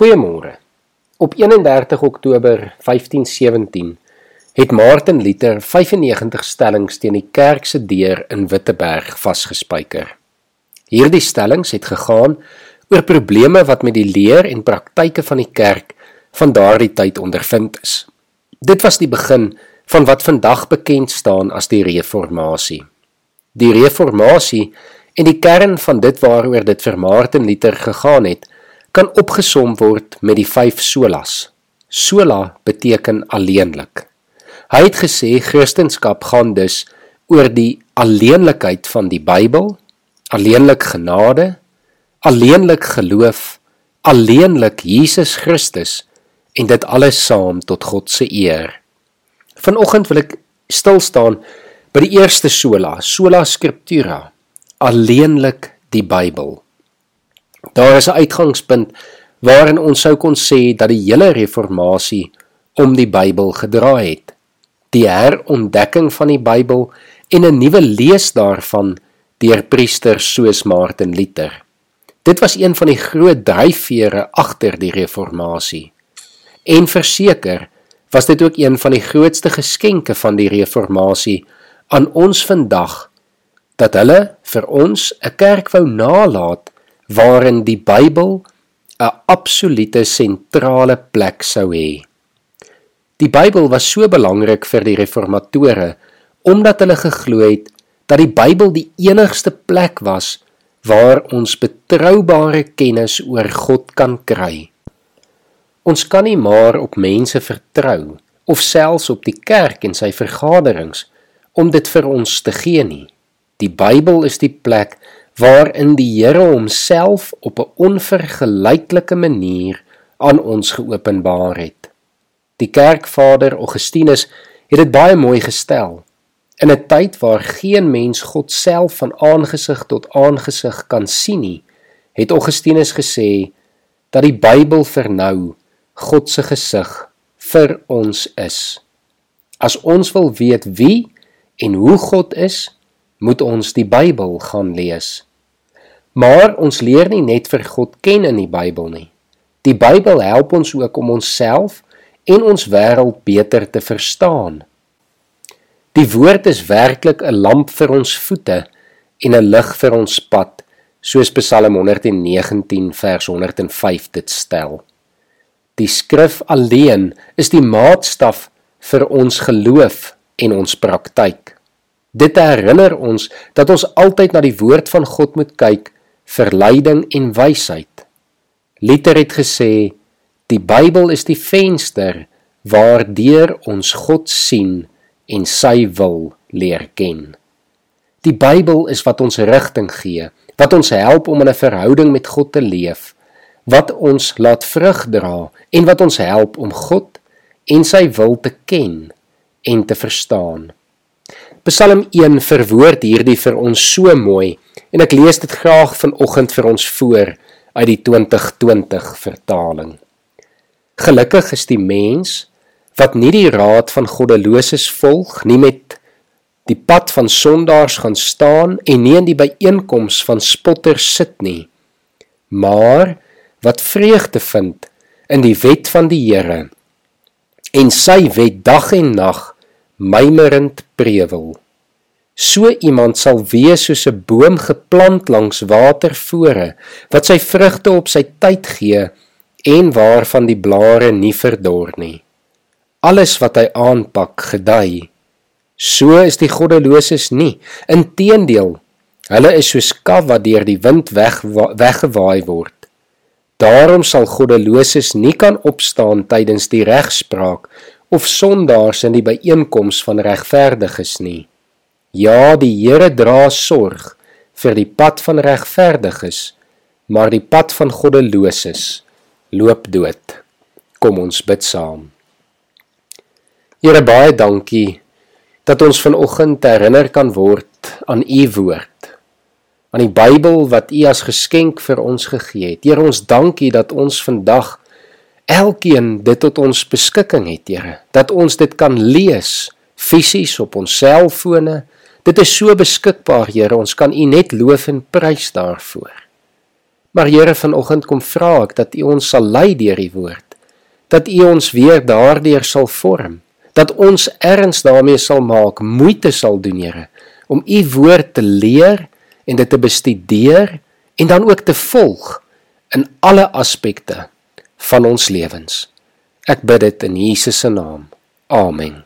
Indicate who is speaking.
Speaker 1: Goeiemôre. Op 31 Oktober 1517 het Martin Luther 95 stellings teen die kerk se deur in Witteberg vasgespijker. Hierdie stellings het gegaan oor probleme wat met die leer en praktyke van die kerk van daardie tyd ondervind is. Dit was die begin van wat vandag bekend staan as die reformatie. Die reformatie en die kern van dit waaroor dit vir Martin Luther gegaan het, kan opgesom word met die 5 solas. Sola beteken alleenlik. Hy het gesê Christendom gaan dus oor die alleenlikheid van die Bybel, alleenlik genade, alleenlik geloof, alleenlik Jesus Christus en dit alles saam tot God se eer. Vanoggend wil ek stil staan by die eerste sola, sola scriptura, alleenlik die Bybel. Daar is 'n uitgangspunt waarin ons sou kon sê dat die hele reformatie om die Bybel gedraai het. Die herontdekking van die Bybel en 'n nuwe lees daarvan deur priesters soos Martin Luther. Dit was een van die groot dryfvere agter die reformatie. En verseker was dit ook een van die grootste geskenke van die reformatie aan ons vandag dat hulle vir ons 'n kerk wou nalat waarin die Bybel 'n absolute sentrale plek sou hê. Die Bybel was so belangrik vir die reformatore omdat hulle geglo het dat die Bybel die enigste plek was waar ons betroubare kennis oor God kan kry. Ons kan nie maar op mense vertrou of selfs op die kerk en sy vergaderings om dit vir ons te gee nie. Die Bybel is die plek waarin die Here homself op 'n onvergelyklike manier aan ons geopenbaar het. Die kerkvader Augustinus het dit baie mooi gestel. In 'n tyd waar geen mens God self van aangesig tot aangesig kan sien nie, het Augustinus gesê dat die Bybel vir nou God se gesig vir ons is. As ons wil weet wie en hoe God is, moet ons die Bybel gaan lees. Maar ons leer nie net vir God ken in die Bybel nie. Die Bybel help ons ook om onsself en ons wêreld beter te verstaan. Die woord is werklik 'n lamp vir ons voete en 'n lig vir ons pad, soos Psalm 119 vers 105 dit stel. Die skrif alleen is die maatstaf vir ons geloof en ons praktyk. Dit herinner ons dat ons altyd na die woord van God moet kyk vir leiding en wysheid. Luther het gesê die Bybel is die venster waardeur ons God sien en sy wil leer ken. Die Bybel is wat ons rigting gee, wat ons help om in 'n verhouding met God te leef, wat ons laat vrug dra en wat ons help om God en sy wil te ken en te verstaan. Psalm 1 verwoord hierdie vir ons so mooi en ek lees dit graag vanoggend vir ons voor uit die 2020 vertaling. Gelukkig is die mens wat nie die raad van goddeloses volg, nie met die pad van sondaars gaan staan en nie in die byeenkoms van spotters sit nie, maar wat vreugde vind in die wet van die Here en sy wet dag en nag mymerend prewel. So iemand sal wees soos 'n boom geplant langs watervore wat sy vrugte op sy tyd gee en waarvan die blare nie verdor nie. Alles wat hy aanpak, gedei. So is die goddeloses nie. Inteendeel, hulle is soos kaf wat deur die wind weg weggewaai word. Daarom sal goddeloses nie kan opstaan tydens die regspraak of sondaars in die byeenkoms van regverdiges nie. Ja, die Here dra sorg vir die pad van regverdiges, maar die pad van goddeloses loop dood. Kom ons bid saam. Here baie dankie dat ons vanoggend herinner kan word aan u woord. Aan die Bybel wat u as geskenk vir ons gegee het. Here ons dankie dat ons vandag elkeen dit tot ons beskikking het, Here, dat ons dit kan lees fisies op ons selfone. Dit is so beskikbaar, Here, ons kan U net loof en prys daarvoor. Maar Here, vanoggend kom vra ek dat U ons sal lei deur U woord. Dat U ons weer daardeur sal vorm. Dat ons erns daarmee sal maak, moeite sal doen, Here, om U woord te leer en dit te bestudeer en dan ook te volg in alle aspekte van ons lewens. Ek bid dit in Jesus se naam. Amen.